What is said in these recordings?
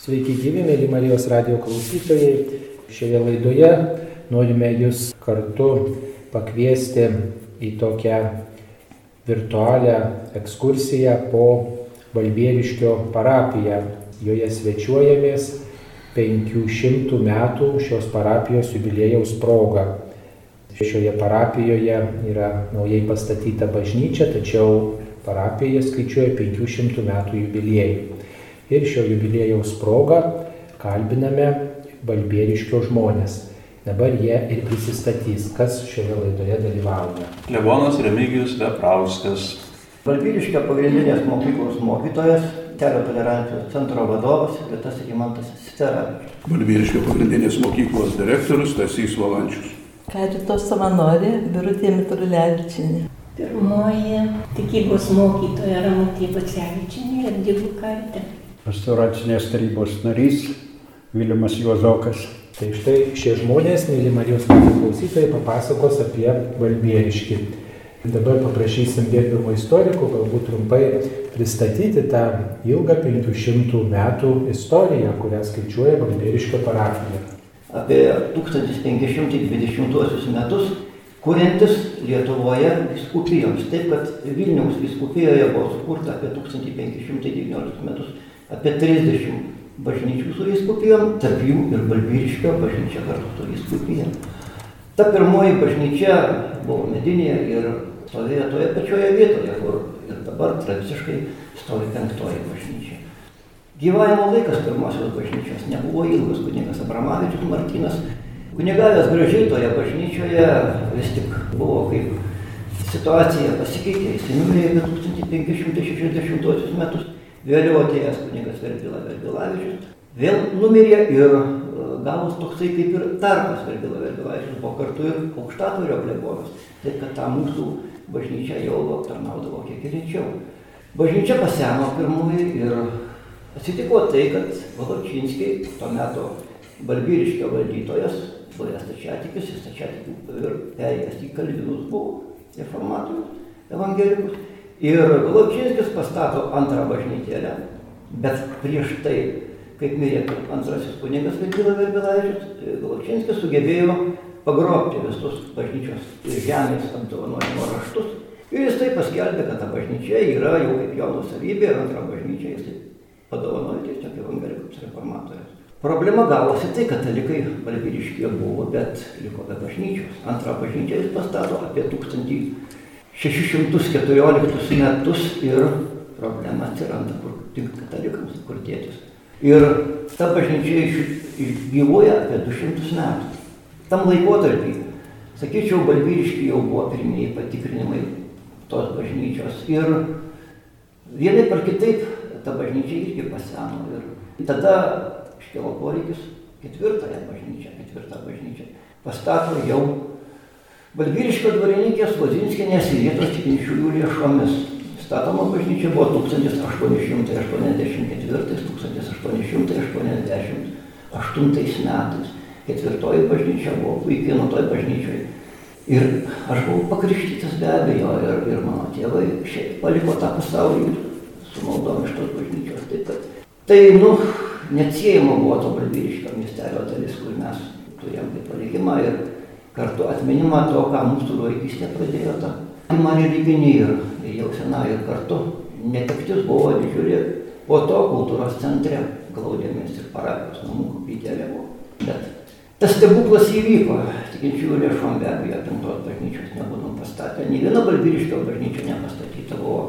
Sveiki gyvi, mėly Marijos radio klausytojai. Šioje laidoje norime jūs kartu pakviesti į tokią virtualią ekskursiją po Valbieriškio parapiją. Joje svečiuojamės 500 metų šios parapijos jubiliejaus proga. Šioje parapijoje yra naujai pastatyta bažnyčia, tačiau parapija skaičiuoja 500 metų jubiliejų ir šio jubiliejaus proga kalbiname Balbieriškio žmonės. Dabar jie ir prisistatys, kas šioje laidoje dalyvauja. Levonas Remigijus Veprauskas. Balbieriškio pagrindinės mokyklos mokytojas, Terio tolerancijos centro vadovas Vietas Rimantas Steravičius. Balbieriškio pagrindinės mokyklos direktorius Tasys Valančius. Karito savanorė Birutė Mitrulevičinė. Pirmoji tikybos mokytoja Ramutė Bacevičinė ir Dėkų kartė pastoracinės tarybos narys Vilimas Juozokas. Tai štai šie žmonės, mėly Marijos klausytojai, papasakos apie Valbieriškį. Dabar paprašysim gerbimo istorikų galbūt trumpai pristatyti tą ilgą 500 metų istoriją, kurią skaičiuoja Valbieriškio parapija. Apie 1520 metus kuriantis Lietuvoje viskupijoms. Taip, kad Vilniaus viskupijoje buvo sukurta apie 1519 metus apie 30 bažnyčių su vyskupijom, tarp jų ir Balbyriškio bažnyčia kartu su vyskupija. Ta pirmoji bažnyčia buvo medinė ir stovėjo toje pačioje vietoje, kur ir dabar tradiciškai stovi penktoji bažnyčia. Gyvavimo laikas pirmosios bažnyčios nebuvo ilgas, kunigas Abramavičius Martinas, kunigavęs gražiai toje bažnyčioje vis tik buvo kaip situacija pasikeitė, jis numirė apie 1560 metus Vėliau atėjęs kunigas Verbila Verbilavičius vėl numirė ir e, gavus toksai kaip ir tarpas Verbila Verbilavičius buvo kartu ir aukštatorio klebonas. Taip kad tą mūsų bažnyčią jau aptarnaudavo kiek rečiau. Bažnyčia paseno pirmoji ir atsitiko tai, kad Valočinskiai, tuo metu Balbyriškio valdytojas, buvęs stačiatikis, jis stačiatikių ir perėjęs į kalvinus buvo reformatorius, evangelikus. Ir Galopčinskis pastato antrą bažnytėlę, bet prieš tai, kaip mirė antrasis kunigas Vedila Verbilavičius, Galopčinskis sugebėjo pagrobti visus bažnyčios žemės apdovanojimo raštus. Ir jis tai paskelbė, kad ta bažnyčia yra jau kaip jo nusavybė ir antrą bažnyčią jis padovanojo tiesiog evangelikams reformatoriams. Problema gavosi tai, katalikai valbyriškėje buvo, bet liko be bažnyčios. Antrą bažnyčią jis pastato apie 1000 614 metus ir problema atsiranda, kur tik katalikams, kur tėtis. Ir ta bažnyčia išgyvoja apie 200 metų. Tam laikotarpį, sakyčiau, Balvyriški jau buvo pirmieji patikrinimai tos bažnyčios. Ir vienai par kitaip ta bažnyčia irgi paseno. Ir tada iškilo poreikis ketvirtąją bažnyčią, ketvirtą bažnyčią. Pastato jau Balbyriškio dvarininkės Lozinskienės ir vietos tikinčiųjų lėšomis. Statoma bažnyčia buvo 1884-1888 metais. Ketvirtoji bažnyčia buvo puikiai nuo toj bažnyčiai. Ir aš buvau pakrikštytas be abejo ir, ir mano tėvai šiaip paliko tą pasaulį su maldom iš tos bažnyčios. Taip, kad, tai, nu, neatsiejama buvo to Balbyriškio miestelio dalis, kur mes turėjom kaip palikimą. Ir, kartu atminimą to, ką mūsų vaikystė pradėjo tą. Man religinį ir jau senai ir kartu netektis buvo didžiulė. Po to kultūros centre glaudėmės ir parapijos namų koplytėlė buvo. Bet tas stebuklas įvyko, tikinčiųjų lėšom be abejo, penktos bažnyčios nebūtum pastatę. Nė viena balbyriškio bažnyčia nepastatyta buvo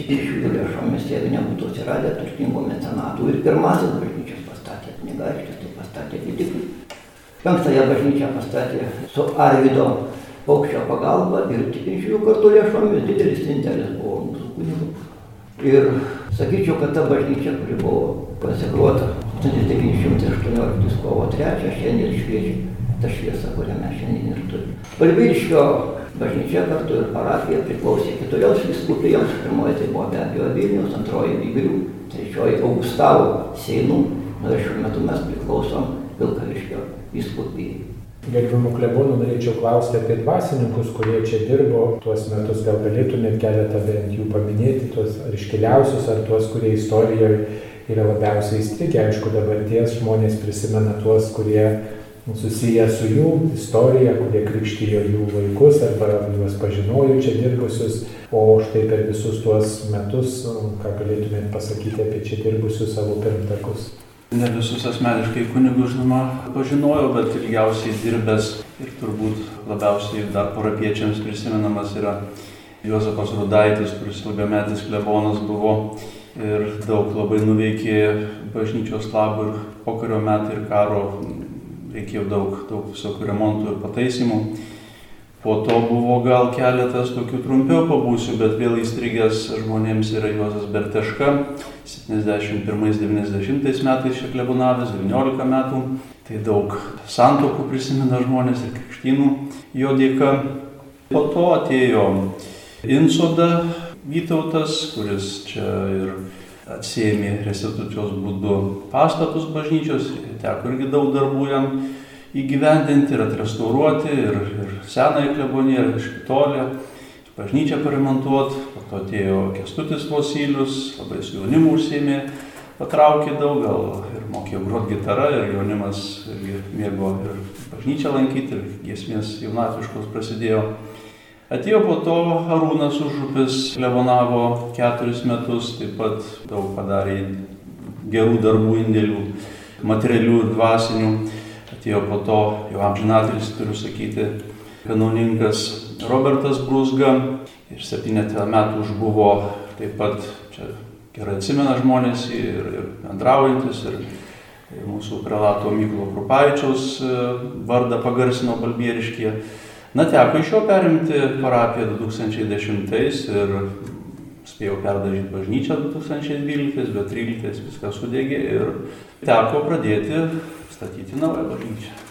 tikinčiųjų lėšomis, jeigu nebūtų atsiradę turtingų mecenatų. Ir pirmasis bažnyčios pastatė kunigaikštis, tai pastatė didiklį. Penktąją bažnyčią pastatė su Arvido paukščio pagalba ir tikinčiųjų kartu lėšomis didelis indėlis buvo mūsų kunigų. Ir sakyčiau, kad ta bažnyčia, kuri buvo konsekruota 1918 kovo 3, šiandien šviečia ta šviesa, kurią mes šiandien ir turime. Balbyriškio bažnyčia kartu ir parapija priklausė keturioms viskupijoms. Pirmoji tai buvo be abejo Vilnius, antroji Vygrių, trečioji Augustavo Seinų. Na ir šiuo metu mes priklausom Vilkaviškio vyskupijai. Gerbiamų klebonų norėčiau klausti apie dvasininkus, kurie čia dirbo tuos metus. Gal galėtumėt keletą bent jų paminėti, tuos ar iškiliausius, ar tuos, kurie istorijoje yra labiausiai įstrigę. Aišku, dabarties žmonės prisimena tuos, kurie susiję su jų istorija, kurie krikštijo jų vaikus arba juos pažinojo čia dirbusius. O štai per visus tuos metus, ką galėtumėt pasakyti apie čia dirbusius savo pirmtakus? Ne visus asmeniškai kunigų, žinoma, pažinojau, bet ilgiausiai dirbęs ir turbūt labiausiai dar parapiečiams prisimenamas yra Juozapas Rudaitis, kuris ilgametis klebonas buvo ir daug labai nuveikė bažnyčios labų ir pokario metų ir karo reikėjo daug, daug visokių remontų ir pataisimų. Po to buvo gal keletas tokių trumpiau pabūsių, bet vėl įstrigęs žmonėms yra Juozas Berteška, 71-90 metais čia klebonavęs, 19 metų. Tai daug santokų prisimena žmonės ir krikštynų jo dėka. Po to atėjo Insoda Vytautas, kuris čia ir atsėmė restitucijos būdu pastatus bažnyčios, teko irgi daug darbų jam įgyvendinti ir atrestauruoti ir, ir senąją kleboniją, ir špitolę, bažnyčią paremontuoti. Po to atėjo Kestutis Vosylius, labai su jaunimu užsėmė, patraukė daug, gal ir mokėjo groti gitarą, ir jaunimas irgi mėgo ir bažnyčią lankyti, ir giesmės jaunatviškos prasidėjo. Atėjo po to Arūnas Užupis, klebonavo keturis metus, taip pat daug padarė gerų darbų indėlių, materialių ir dvasinių atėjo po to jau amžinatelis, turiu sakyti, kanauninkas Robertas Brusga ir septynetą metų užbuvo taip pat, čia gerai atsimena žmonės ir, ir bendraujantis, ir, ir mūsų prelato Myklo Krupaičiaus e, vardą pagarsino Balbieriškė. Na, teko iš jo perimti parapiją 2010 ir spėjau perdažyti bažnyčią 2012, bet 2013 viskas sudegė ir teko pradėti statyti naują bažnyčią.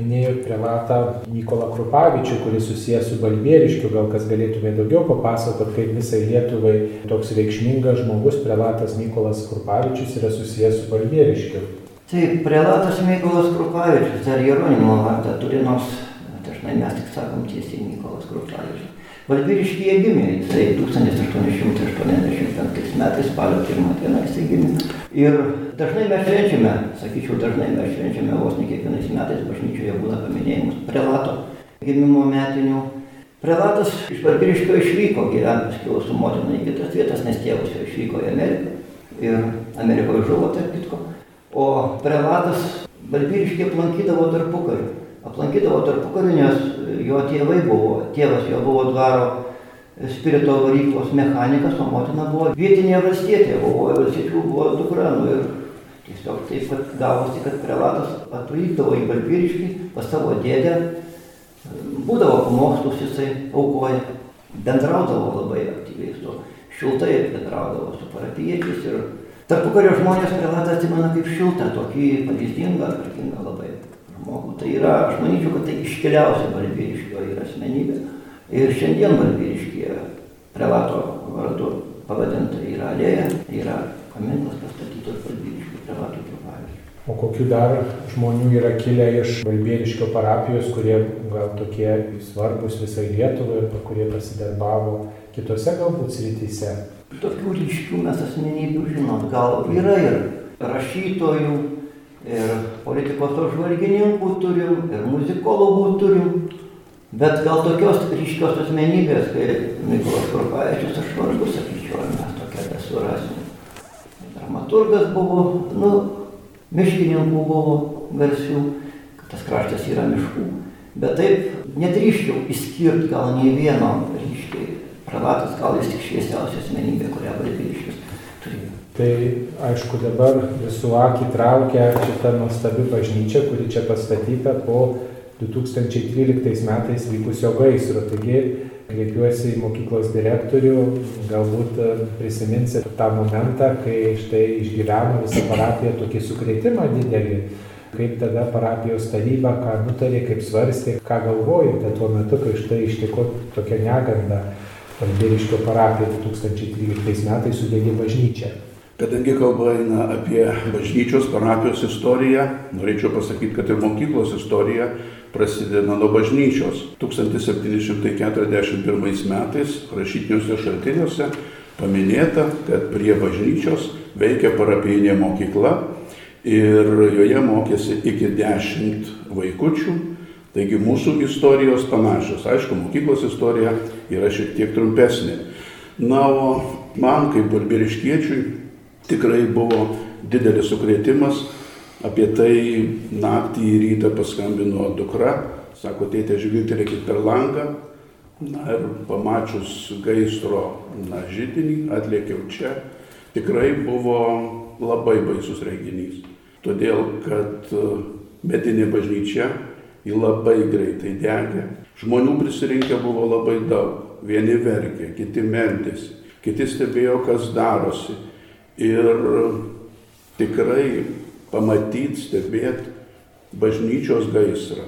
Minėjot prelatą Nikolą Krupavičių, kuris susijęs su Balbieriškiu, gal kas galėtume daugiau papasakoti, kaip visai Lietuvai toks reikšmingas žmogus, prelatas Nikolas Krupavičius yra susijęs su Balbieriškiu. Taip, prelatas Mykolas Krupavičius, dar Jeronimo vardą turi, nors dažnai mes tik sakom tiesiai Mykolas Krupavičius. Balbieriškyje gimė, jisai 1885 metais spalio 1 dieną jisai gimė. Ir dažnai mes švenčiame, sakyčiau, dažnai mes švenčiame vos ne kiekvienais metais bažnyčioje būna paminėjimus prelato gimimo metinių. Prelatas iš Balbieriškio išvyko gyventas kilo su motina į kitas vietas, nes tėvas jo išvyko į Ameriką. Ir Amerikoje žuvo, tarp kitko. O prelatas Balbieriškį aplankydavo tarpukariu aplankydavo tarpukariu, nes jo tėvai buvo, tėvas jo buvo dvaro spirito varyklos mechanikas, o motina buvo vietinė valstietė, buvo valstiečių buvo dukra. Nu, ir tiesiog taip pat gavosi, kad prelatas atvykdavo į Balbiriškį pas savo dėdę, būdavo pamokslus jisai aukoja, bendraudavo labai aktyviai su šiltai bendraudavo su parapiečiais ir tarpukario žmonės prelatą atsimena kaip šiltą, tokį pavyzdingą, tvarkingą labai žmogų. Tai yra, aš manyčiau, kad tai iškeliausia Balbieriškio yra asmenybė. Ir šiandien Balbieriškėje prelato vardu pavadinta yra alėja, yra paminklas pastatytas Balbieriškio prelato pavyzdžiui. O kokiu dar žmonių yra kilę iš Balbieriškio parapijos, kurie gal tokie svarbus visai Lietuvai kurie pasidarbavo kitose galbūt srityse? Tokių ryškių mes asmenybių žinom, gal yra ir rašytojų, ir politikos apžvalgininkų turim, ir muzikologų turim, bet gal tokios ryškios asmenybės, kaip Nikolas Krupaičius, aš vargu sakyčiau, mes tokią nesurasim. Dramaturgas buvo, nu, miškininkų buvo garsių, tas kraštas yra miškų. Bet taip nedrįščiau išskirti gal nei vieno ryškiai. Prelatas gal jis tik šviesiausia asmenybė, kurią turėjo. Tai aišku dabar visų akį traukia šita nuostabi bažnyčia, kuri čia pastatyta po 2013 metais vykusio gaisro. Taigi kreipiuosi į mokyklos direktorių, galbūt prisiminsit tą momentą, kai štai išgyveno visą parapiją tokį sukretimą didelį. Kaip tada parapijos taryba, ką nutarė, kaip svarstė, ką galvojote tuo metu, kai štai ištiko tokia neganda. Balbieriškio parapija 2013 metais sudegė bažnyčią. Kadangi kalba eina apie bažnyčios parapijos istoriją, norėčiau pasakyti, kad ir mokyklos istorija prasideda nuo bažnyčios. 1741 metais rašytiniuose šaltiniuose paminėta, kad prie bažnyčios veikia parapijinė mokykla ir joje mokėsi iki dešimt vaikučių. Taigi mūsų istorijos panašios. Aišku, mokyklos istorija yra šiek tiek trumpesnė. Na, o man kaip balbiriškiečiui tikrai buvo didelis sukrėtimas. Apie tai naktį į rytą paskambino dukra, sako, tėtė, žvilgtelėkit per langą. Na ir pamačius gaisro na, žydinį, atlėkiau čia. Tikrai buvo labai baisus renginys. Todėl, kad e, medinė bažnyčia į labai greitai degė. Žmonių prisirinkę buvo labai daug. Vieni verkė, kiti mentėsi, kiti stebėjo, kas darosi. Ir tikrai pamatyti, stebėti bažnyčios gaisrą.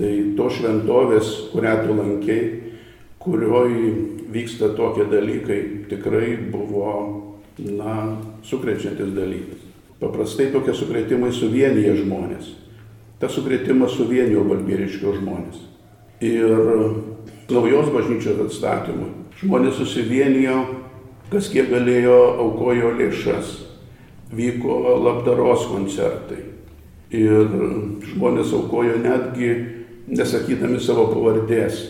Tai to šventovės, kurią tu lankiai, kurioje vyksta tokie dalykai, tikrai buvo, na, sukrečiantis dalykas. Paprastai tokie sukretimai suvienyje žmonės. Tas sukretimas suvienijo balbieriškio žmonės. Ir naujos bažnyčios atstatymui. Žmonės susivienijo, kas kiek galėjo, aukojo lėšas. Vyko labdaros koncertai. Ir žmonės aukojo netgi nesakydami savo pavardės.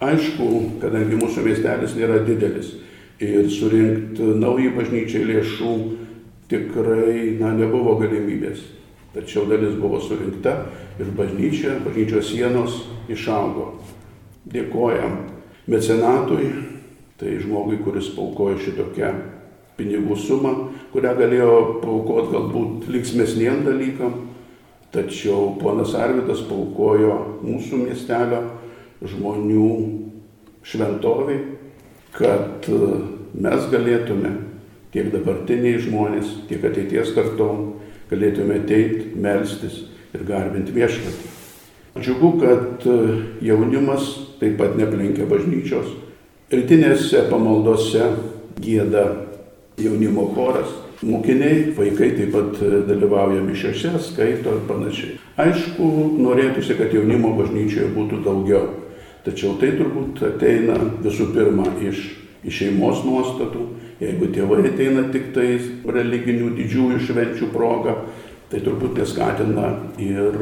Aišku, kadangi mūsų miestelis nėra didelis ir surinkti naujai bažnyčiai lėšų tikrai na, nebuvo galimybės. Tačiau dalis buvo surinkta ir bažnyčia, bažnyčios sienos išaugo. Dėkojam mecenatui, tai žmogui, kuris paukojo šitokią pinigų sumą, kurią galėjo paukoti galbūt linksmesniem dalykam, tačiau ponas Arvidas paukojo mūsų miestelio žmonių šventoviai, kad mes galėtume tiek dabartiniai žmonės, tiek ateities kartom galėtume ateiti, melstis ir garbinti viešpatį. Džiugu, kad jaunimas taip pat neplenkia bažnyčios. Rytinėse pamaldose gėda jaunimo choras. Mokiniai, vaikai taip pat dalyvauja mišiose, skaito ir panašiai. Aišku, norėtųsi, kad jaunimo bažnyčioje būtų daugiau. Tačiau tai turbūt ateina visų pirma iš, iš šeimos nuostatų, Jeigu tėvai ateina tik tais religinių didžiųjų švenčių proga, tai turbūt neskatina ir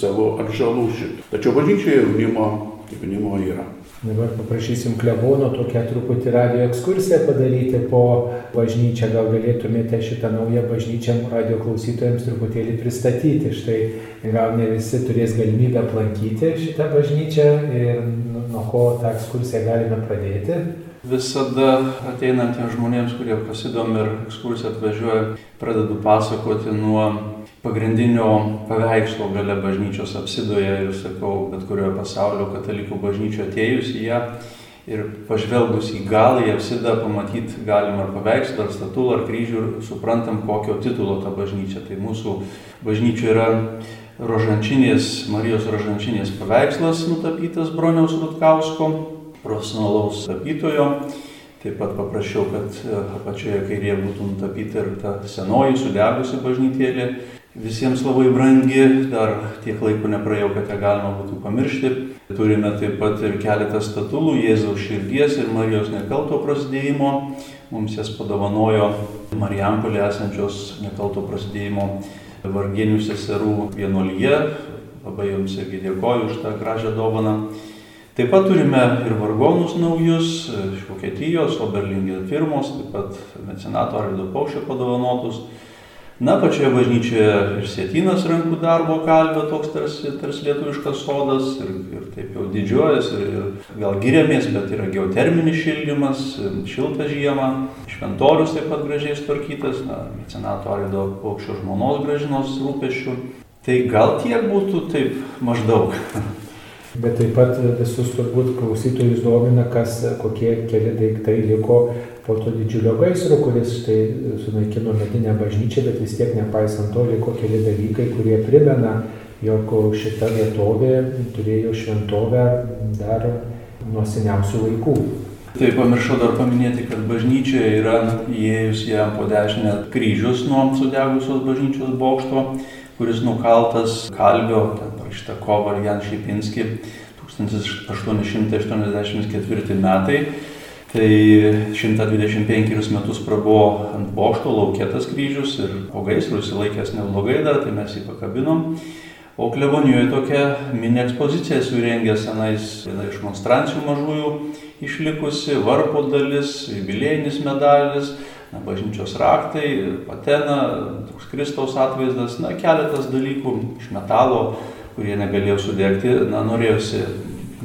savo atžalų šitą. Tačiau bažnyčioje jaunimo, jaunimo yra. Dabar paprašysim klebono tokią truputį radio ekskursiją padaryti po bažnyčią. Gal galėtumėte šitą naują bažnyčią radio klausytojams truputėlį pristatyti. Štai gal ne visi turės galimybę aplankyti šitą bažnyčią ir nuo ko tą ekskursiją galime pradėti visada ateinantiems žmonėms, kurie pasidomi ir ekskursiją atvažiuoja, pradedu pasakoti nuo pagrindinio paveikslo gale bažnyčios apsidoje ir sakau, bet kurioje pasaulio katalikų bažnyčio atėjus į ją ir pažvelgus į galą, į apsidą pamatyti galima ar paveikslą, ar statulą, ar kryžių ir suprantam, kokio titulo ta bažnyčia. Tai mūsų bažnyčia yra rožančinės, Marijos rožančinės paveikslas nutapytas Broniaus Rutkausko profesionalaus tapytojo. Taip pat paprašiau, kad apačioje kairėje būtų nutapyta ir ta senoji sudegusi bažnytėlė. Visiems labai brangi, dar tiek laiko nepraėjau, kad ją galima būtų pamiršti. Turime taip pat ir keletą statulų Jėzaus širdies ir Marijos nekalto prasidėjimo. Mums jas padovanojo Marijampolė esančios nekalto prasidėjimo vargienių seserų vienuolyje. Labai jums irgi dėkoju už tą gražią dovaną. Taip pat turime ir vargonus naujus iš Vokietijos, Oberlingė firmos, taip pat mecenato Arvido Paukščio padovanotus. Na, pačioje bažnyčioje ir sėtynas rankų darbo kalvė, toks tarsi, tarsi lietuviškas sodas ir, ir taip jau didžiuojas ir, ir gal giriamės, bet yra geoterminis šildymas, šilta žiema, šventorius taip pat gražiai tvarkytas, na, mecenato Arvido Paukščio žmonos gražinos rūpešių. Tai gal tiek būtų taip maždaug. Bet taip pat visus turbūt klausytojus domina, kas, kokie keli daiktai liko po to didžiulio gaisro, kuris štai sunaikino medinę bažnyčią, bet vis tiek nepaisant to liko keli dalykai, kurie primena, jog šita vietovė turėjo šventovę dar nuo seniausių laikų. Tai pamiršau dar paminėti, kad bažnyčioje yra įėjus jam po dešinę kryžius nuo sudegusios bažnyčios bokšto, kuris nukaltas kalvio, ten parašyta Kovar Jan Šipinski, 1884 metai. Tai 125 metus prabuvo ant bošto laukėtas kryžius ir po gaisrų įsilaikęs neblogai dar, tai mes jį pakabinom. O klebonijoje tokia mini ekspozicija surengė senais, viena iš monstrancijų mažųjų išlikusi, varpo dalis, jubilėjinis medalis, na, bažnyčios raktai, patena, toks Kristaus atvaizdas, na, keletas dalykų iš metalo, kurie negalėjo sudegti, na, norėjusi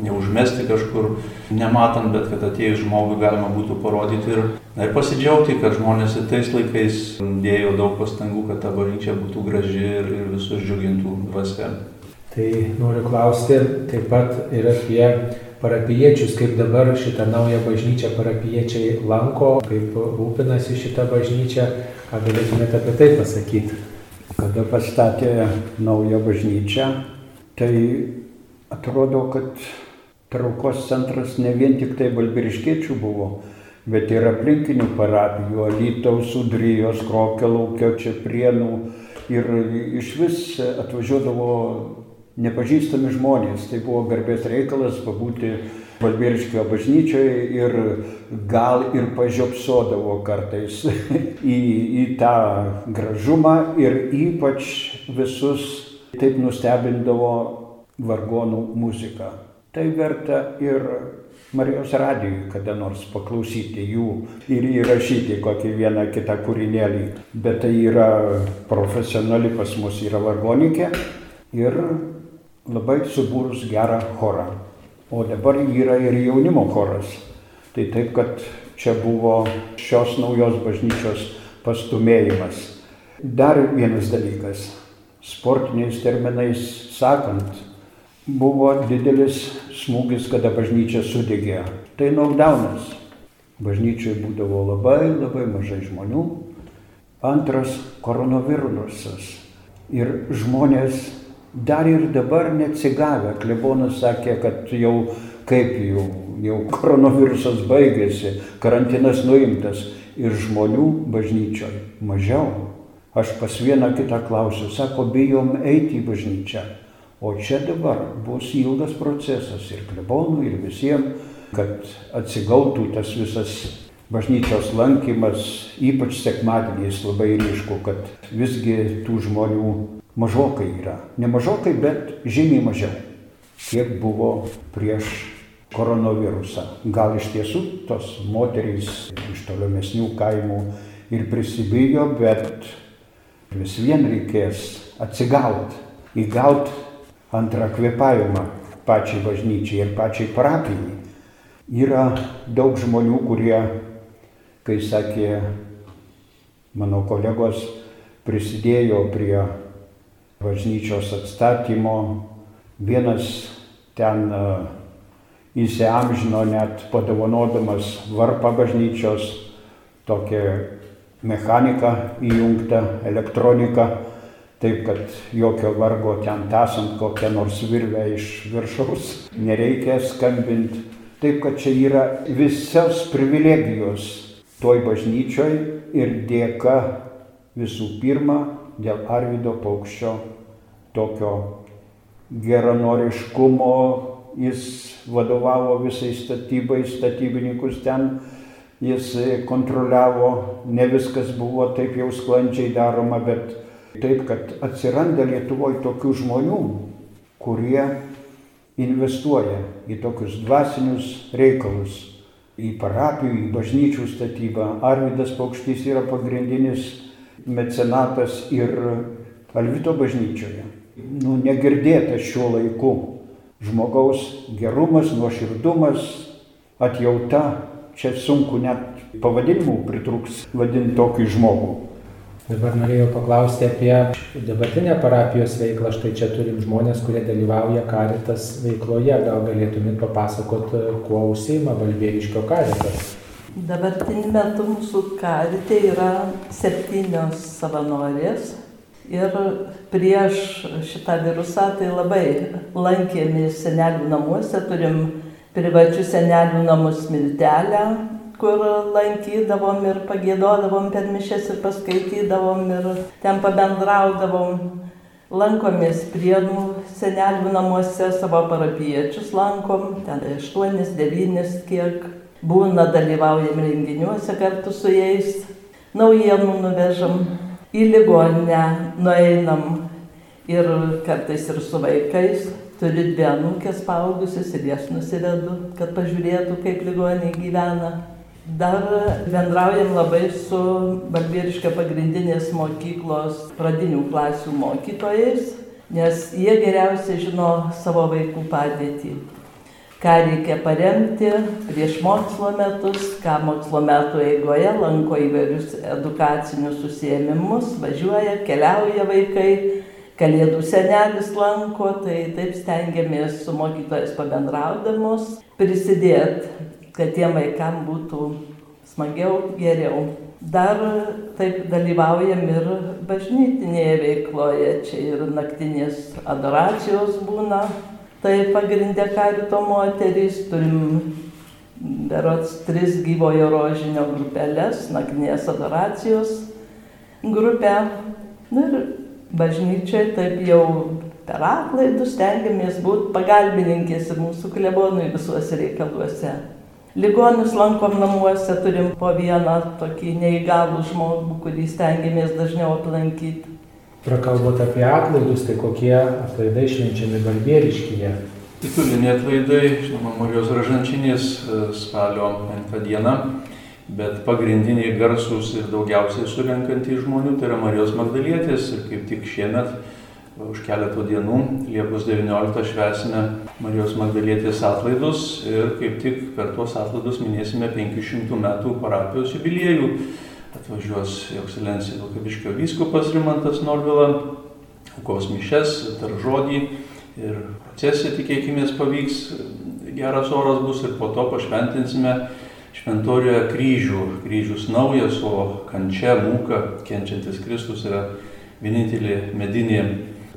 neužmesti kažkur nematant, bet kad atėjus žmogui galima būtų parodyti ir, na, ir pasidžiaugti, kad žmonės ir tais laikais dėjo daug pastangų, kad ta bažnyčia būtų graži ir, ir visus džiugintų dvasia. Tai noriu klausti taip pat ir apie parapiečius, kaip dabar šitą naują bažnyčią parapiečiai lanko, kaip rūpinasi šitą bažnyčią, ką galėtumėte apie tai pasakyti. Kada pastatė naują bažnyčią, tai atrodo, kad traukos centras ne vien tik tai balbiriškiečių buvo, bet ir aplinkinių parapijų, Alytaus, Udrijos, Krokelaukio, Čiaprienų. Ir iš vis atvažiuodavo nepažįstami žmonės. Tai buvo garbės reikalas pabūti Valbiriškio bažnyčioje ir gal ir pažiopsodavo kartais į, į tą gražumą ir ypač visus taip nustebindavo vargonų muzika. Tai verta ir Marijos radijui kada nors paklausyti jų ir įrašyti kokį vieną kitą kūrinėlį. Bet tai yra profesionali pas mus yra vargonikė ir labai subūrus gerą chorą. O dabar yra ir jaunimo choras. Tai taip, kad čia buvo šios naujos bažnyčios pastumėjimas. Dar vienas dalykas. Sportiniais terminais sakant, buvo didelis smūgis, kada bažnyčia sudegė. Tai knockdownas. Bažnyčiai būdavo labai labai mažai žmonių. Antras koronavirusas. Ir žmonės dar ir dabar neatsigavę. Klebonas sakė, kad jau kaip jau, jau koronavirusas baigėsi, karantinas nuimtas ir žmonių bažnyčioje mažiau. Aš pas vieną kitą klausiu, sako, bijom eiti į bažnyčią. O čia dabar bus ilgas procesas ir klebonų, ir visiems, kad atsigautų tas visas bažnyčios lankymas, ypač sekmadieniais labai ryšku, kad visgi tų žmonių mažokai yra. Ne mažokai, bet žymiai mažiau, kiek buvo prieš koronavirusą. Gal iš tiesų tos moterys iš tolimesnių kaimų ir prisibijo, bet vis vien reikės atsigauti, įgauti antrą kvėpavimą pačiai bažnyčiai ir pačiai parapijai. Yra daug žmonių, kurie, kai sakė mano kolegos, prisidėjo prie bažnyčios atstatymo. Vienas ten e, įsiamžino net padovanodamas varpą bažnyčios, tokią mechaniką įjungtą, elektroniką Taip, kad jokio vargo ten tasant kokią nors virvę iš viršaus nereikia skambinti. Taip, kad čia yra visos privilegijos toj bažnyčioj ir dėka visų pirma dėl Arvido paukščio tokio geranoriškumo, jis vadovavo visai statybai, statybininkus ten, jis kontroliavo, ne viskas buvo taip jau sklandžiai daroma, bet Taip, kad atsiranda Lietuvoje tokių žmonių, kurie investuoja į tokius dvasinius reikalus, į parapijų, į bažnyčių statybą. Arvidas Paukštys yra pagrindinis mecenatas ir Alvito bažnyčioje. Nu, negirdėta šiuo laiku. Žmogaus gerumas, nuoširdumas, atjauta, čia sunku net pavadinimų pritruks vadinti tokį žmogų. Dabar norėjau paklausti apie dabartinę parapijos veiklą. Štai čia turim žmonės, kurie dalyvauja karitas veikloje. Gal galėtumėt papasakot, kuo užsima Valbėriškio karitas? Dabartiniu metu mūsų karite yra septynios savanorės. Ir prieš šitą virusą tai labai lankėmės senelių namuose, turim privačius senelių namus Miltelę, kur lankydavom ir pagėdodavom per mišes ir paskaitydavom ir ten pabendraudavom. Lankomės prienų senelių namuose, savo parapiečius lankom, ten aštuonis, devynis kiek. būna dalyvaujam renginiuose kartu su jais, naujienų nuvežam, į ligoninę nueinam ir kartais ir su vaikais. Turiu dvi anūkės paaugusius ir jas nusivedu, kad pažiūrėtų, kaip ligoninė gyvena. Dar bendraujam labai su Balbieriškio pagrindinės mokyklos pradinių klasių mokytojais, nes jie geriausiai žino savo vaikų padėtį. Ką reikia paremti prieš mokslo metus, ką mokslo metų eigoje lanko įvairius edukacinius užsiemimus, važiuoja, keliauja vaikai, kalėdų senelis lanko, tai taip stengiamės su mokytojas pabendraudamos prisidėti, kad tiem vaikam būtų smagiau, geriau. Dar taip dalyvaujam ir bažnytinėje veikloje, čia ir naktinės adoracijos būna, Tai pagrindė karito moterys, turim berots tris gyvojo rožinio grupelės, naktinės adoracijos grupę. Nu ir bažnyčiai taip jau per atlaidus stengiamės būti pagalbininkės ir mūsų klebonui visuose reikaluose. Ligonius lankom namuose, turim po vieną tokį neįgalų žmogų, kurį stengiamės dažniau aplankyti. Prakalbot apie atlaidus, tai kokie atlaidai švenčiami Balbieriškyje? Tituliniai atlaidai, žinoma, Marijos Ražančinės e, spalio 5 dieną, bet pagrindiniai garsus ir daugiausiai surinkantys žmonių tai yra Marijos Magdalietės ir kaip tik šiemet už keletų dienų, Liepos 19 švesime Marijos Magdalietės atlaidus ir kaip tik per tuos atlaidus minėsime 500 metų parapijos jubiliejų atvažiuos jo ekscelencija Vilkaviškio vyskupas Rimantas Norvila, aukos mišes, tar žodį ir procesija tikėkime pavyks, geras oras bus ir po to pašventinsime šventorijoje kryžių. Kryžius naujas, o kančia mūka, kenčiantis Kristus yra vienintelė medinė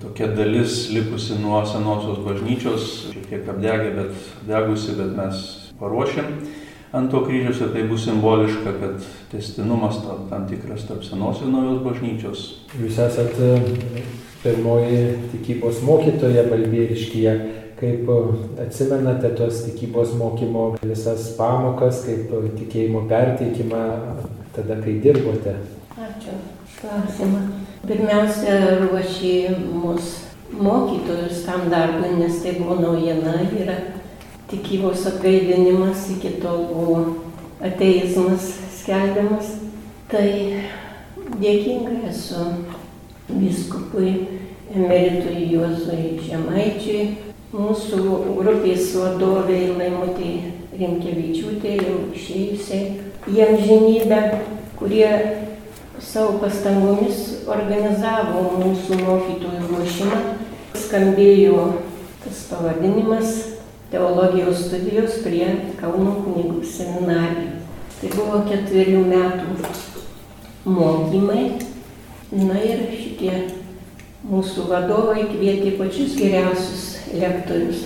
tokia dalis likusi nuo senosios bažnyčios, šiek tiek apdegė, bet degusi, bet mes paruošėm ant to kryžiaus ir tai bus simboliška, kad testinumas tam, tam tikras tarp senos ir naujos bažnyčios. Jūs esat e, pirmoji tikybos mokytoja Balbieriškyje. Kaip e, atsimenate tos tikybos mokymo visas pamokas, kaip e, tikėjimo perteikimą tada, kai dirbote? Ačiū. Klausimą. Pirmiausia, ruošė mus mokytojus tam darbui, nes tai buvo naujiena. Yra tikybos atgaivinimas, iki tol buvo ateizmas skelbiamas. Tai dėkinga esu biskupui emeritui Juozui Žemaičiui, mūsų grupės vadoviai Laimutė Rimkevičiūtė, jau išėjusiai į amžinybę, kurie savo pastangomis organizavo mūsų mokytojų ruošimą. Skambėjo tas pavadinimas teologijos studijos prie Kauno kunigų seminarijos. Tai buvo ketverių metų mokymai. Na ir šitie mūsų vadovai kvietė pačius geriausius lektorius,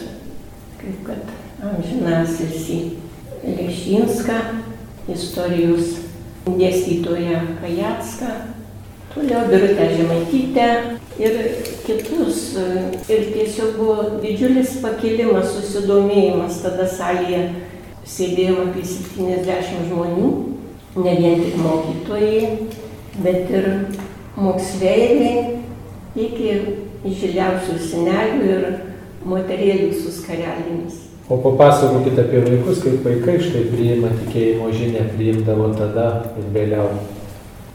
kaip kad amžinasis į Lešinską, istorijos dėstytoją Kajacką, toliau Birutę Žemaitytę, ir kitus. Ir tiesiog buvo didžiulis pakilimas, susidomėjimas. Tada salėje sėdėjo apie 70 žmonių, ne vien tik mokytojai, bet ir moksleiviai, iki žiliausių senelių ir moterėlių su skarelėmis. O papasakokit apie vaikus, kaip vaikai štai priima tikėjimo žinę, priimdavo tada ir vėliau.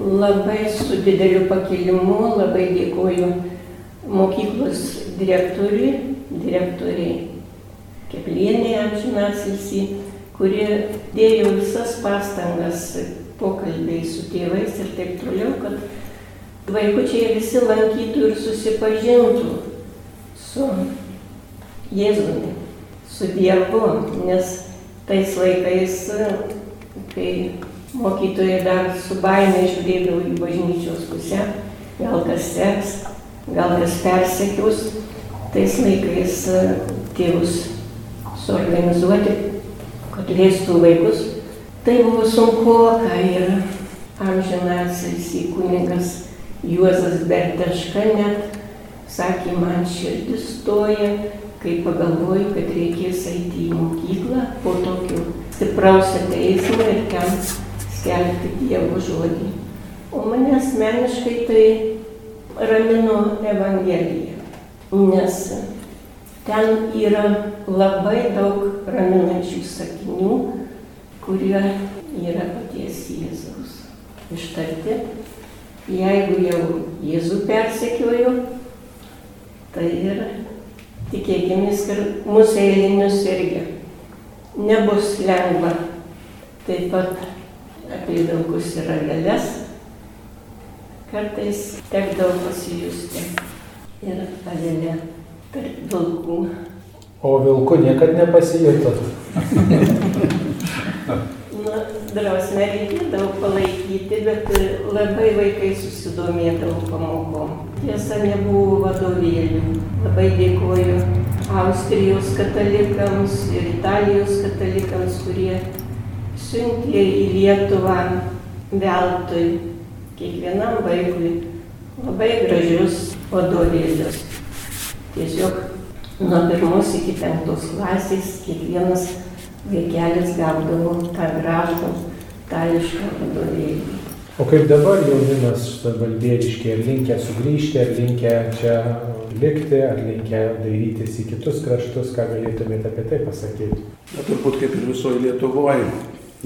Labai su dideliu pakilimu, labai dėkoju mokyklos direktoriui, direktoriai Keplienė amžinasilsi, kuri dėjo visas pastangas pokalbiai su tėvais ir taip toliau, kad vaikučiai visi lankytų ir susipažintų su Jėzumi, su Dievu, nes tais laikais, kai Mokytojai dar su baime žiūrėdavo į bažnyčios pusę, gal kas seks, gal kas persekius. Tais laikais tėvus suorganizuoti, kad leistų vaikus. Tai buvo sunku, ką ir amžinasis į kunigas Juozas Berteška net sakė, man širdis stoja, kai pagalvoju, kad reikės eiti į mokyklą po tokio stipraus ateismo ir ten skelbti Dievo žodį. O mane asmeniškai tai ramino Evangelija, nes ten yra labai daug raminančių sakinių, kurie yra paties Jėzaus ištarti. Jeigu jau Jėzų persekioju, tai ir tikėkime, kad mūsų eilinius irgi nebus lengva. Taip pat apie vilkus ir avelės kartais tekdavo pasijusti ir avelė tarp vilkų. O vilku niekad nepasijutot. Drausmę reikėdavo palaikyti, bet labai vaikai susidomėdavo pamokom. Tiesa, nebuvo vadovėlių. Labai dėkoju Austrijos katalikams ir Italijos katalikams, kurie siuntė į Lietuvą veltui kiekvienam vaikui labai gražius vadovėlius. Tiesiog nuo pirmos iki penktos klasės kiekvienas vaikelis gaudavo tą gražų tališką vadovėlį. O kaip dabar jaunimas valdieriškiai, ar linkia sugrįžti, ar linkia čia likti, ar linkia dairytis į kitus kraštus, ką galėtumėte apie tai pasakyti? Na, turbūt kaip ir visoje Lietuvoje,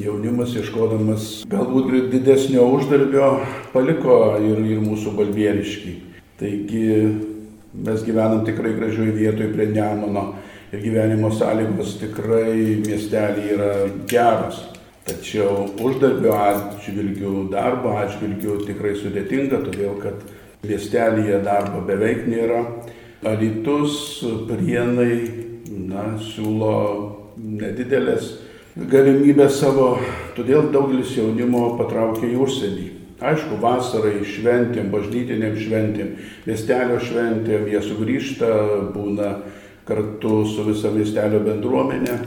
jaunimas ieškodamas galbūt didesnio uždarbio paliko ir, ir mūsų balbieriškį. Taigi mes gyvenam tikrai gražioje vietoje prie Nemono ir gyvenimo sąlygos tikrai miestelį yra geros. Tačiau uždarbio atžvilgių, darbo atžvilgių tikrai sudėtinga, todėl kad miestelėje darbo beveik nėra. Alitus, prienai, na, siūlo nedidelės galimybės savo, todėl daugelis jaunimo patraukia į užsienį. Aišku, vasarai šventėm, bažnytiniam šventėm, miestelio šventėm, jie sugrįžta, būna kartu su visa miestelio bendruomenė.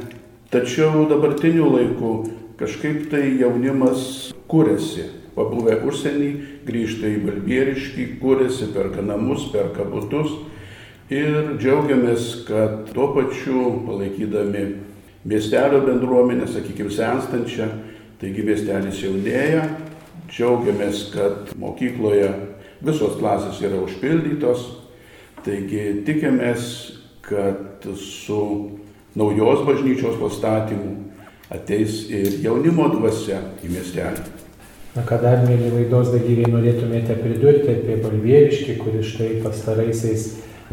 Tačiau dabartiniu laiku kažkaip tai jaunimas kūrėsi. Pabuvę užsienį, grįžta į Balbieriškį, kūrėsi, perka namus, perka būtus. Ir džiaugiamės, kad tuo pačiu palaikydami miestelio bendruomenę, sakykime, senstančią, taigi miestelis jaunėja, džiaugiamės, kad mokykloje visos klasės yra užpildytos, taigi tikimės kad su naujos bažnyčios pastatymu ateis ir jaunimo dvasia į miestelį. Na, ką dar, mėly laidos dalyviai, norėtumėte pridurti apie Balvieriškį, kuris štai pastaraisiais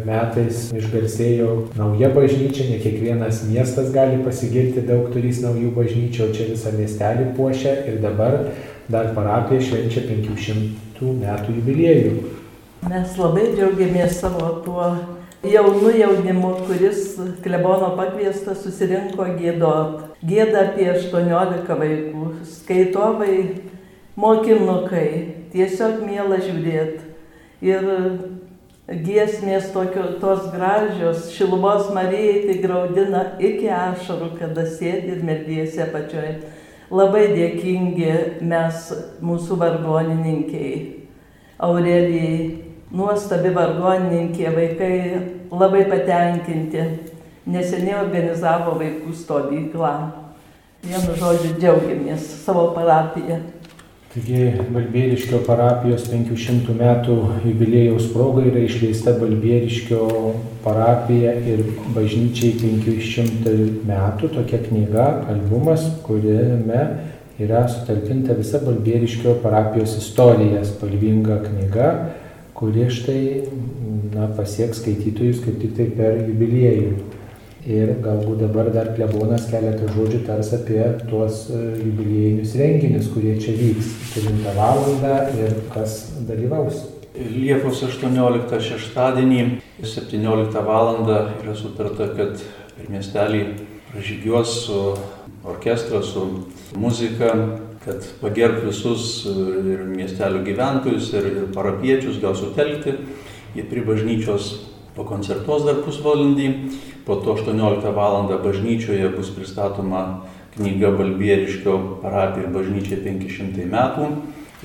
metais išgarsėjo nauja bažnyčia, ne kiekvienas miestas gali pasigirti daug turys naujų bažnyčių, o čia visą miestelį puošia ir dabar dar parapija švenčia 500 metų jubiliejų. Mes labai džiaugiamės savo tuo jaunu jaunimu, kuris klebono pakviestas susirinko gėdot. Gėda apie 18 vaikų, skaitovai, mokinukai, tiesiog mėla žiūrėti. Ir giesmės tokio, tos gražios, šilumos Marijai tai graudina iki ašarų, kada sėdi ir meldysi apačioje. Labai dėkingi mes, mūsų vargonininkiai, Aurelijai, nuostabi vargonininkė, vaikai labai patenkinti. Neseniai organizavo vaikų stovyklą. Vienu žodžiu, džiaugiamės savo parapiją. Taigi Balbieriškio parapijos 500 metų jubilėjaus proga yra išleista Balbieriškio parapija ir bažnyčiai 500 metų tokia knyga, albumas, kuriame yra sutalpinta visa Balbieriškio parapijos istorija, spalvinga knyga kuri štai na, pasieks skaitytojus kaip tik tai per jubiliejų. Ir galbūt dabar dar klebonas keletą žodžių tars apie tuos e, jubiliejinius renginius, kurie čia vyks 9 val. ir kas dalyvaus. Liepos 18 šeštadienį 17 val. yra sutarta, kad per miestelį pražygiuos su orkestras, su muzika kad pagerb visus ir miestelio gyventojus, ir, ir parapiečius, gal sutelkti. Jie prie bažnyčios pakoncertuos dar pusvalandį, po to 18 val. bažnyčioje bus pristatoma knyga Balbieriškio parapija ir bažnyčia 500 metų.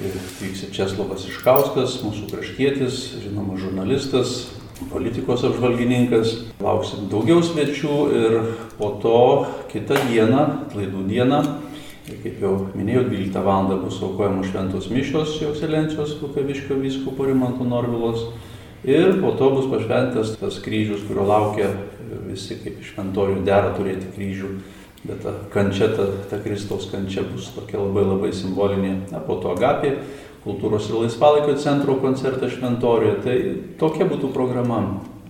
Ir vyks Česlovas Iškauskas, mūsų kraštietis, žinoma, žurnalistas, politikos apžvalgininkas. Lauksim daugiau svečių ir po to kitą dieną, laidų dieną, kaip jau minėjau, 12 val. bus aukojamos šventos mišios jo ekscelencijos Lukaviškio vyskupo Rimanto Norvilos. Ir po to bus pašventas tas kryžius, kurio laukia visi kaip šventorių dera turėti kryžių. Bet ta kančia, ta, ta Kristaus kančia bus tokia labai labai simbolinė. Na, po to agapė, kultūros ir laisvalaikio centro koncertas šventoriuje. Tai tokia būtų programa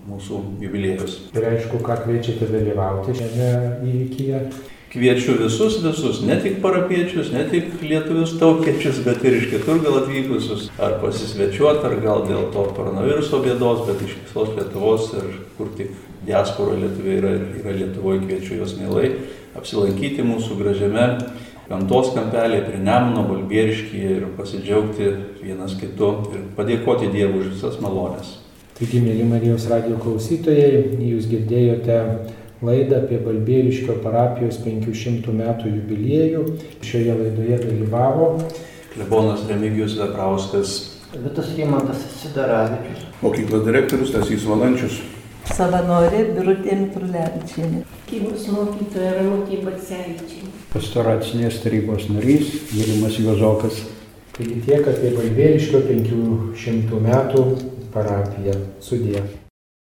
mūsų jubiliejus. Ir aišku, ką kviečiate dalyvauti šiame įvykyje. Kviečiu visus, visus, ne tik parapiečius, ne tik lietuvius tautiečius, bet ir iš kitur gal atvykusius, ar pasisvečiuoti, ar gal dėl to koronaviruso bėdos, bet iš visos Lietuvos ir kur tik diaspora lietuviai yra, yra Lietuvoje, kviečiu juos mielai apsilankyti mūsų gražiame gamtos kampelėje prie Nemuno, Balbieriškyje ir pasidžiaugti vienas kitu ir padėkoti Dievui už visas malonės. Taigi, mėly Marijos radio klausytojai, jūs girdėjote laidą apie Balbieriškio parapijos 500 metų jubiliejų. Šioje laidoje dalyvavo Klebonas Remigijus Veprauskas, Vitas Rimantas Sidaravičius. Mokyklos direktorius Tasys Valančius. Savanorė Birutė Mitrulevičienė. Tikybos mokytoja Ramutė Batsevičienė. Pastoracinės tarybos narys Vilimas Juozokas. taigi tiek apie Balbieriškio 500 metų parapiją. Sudė.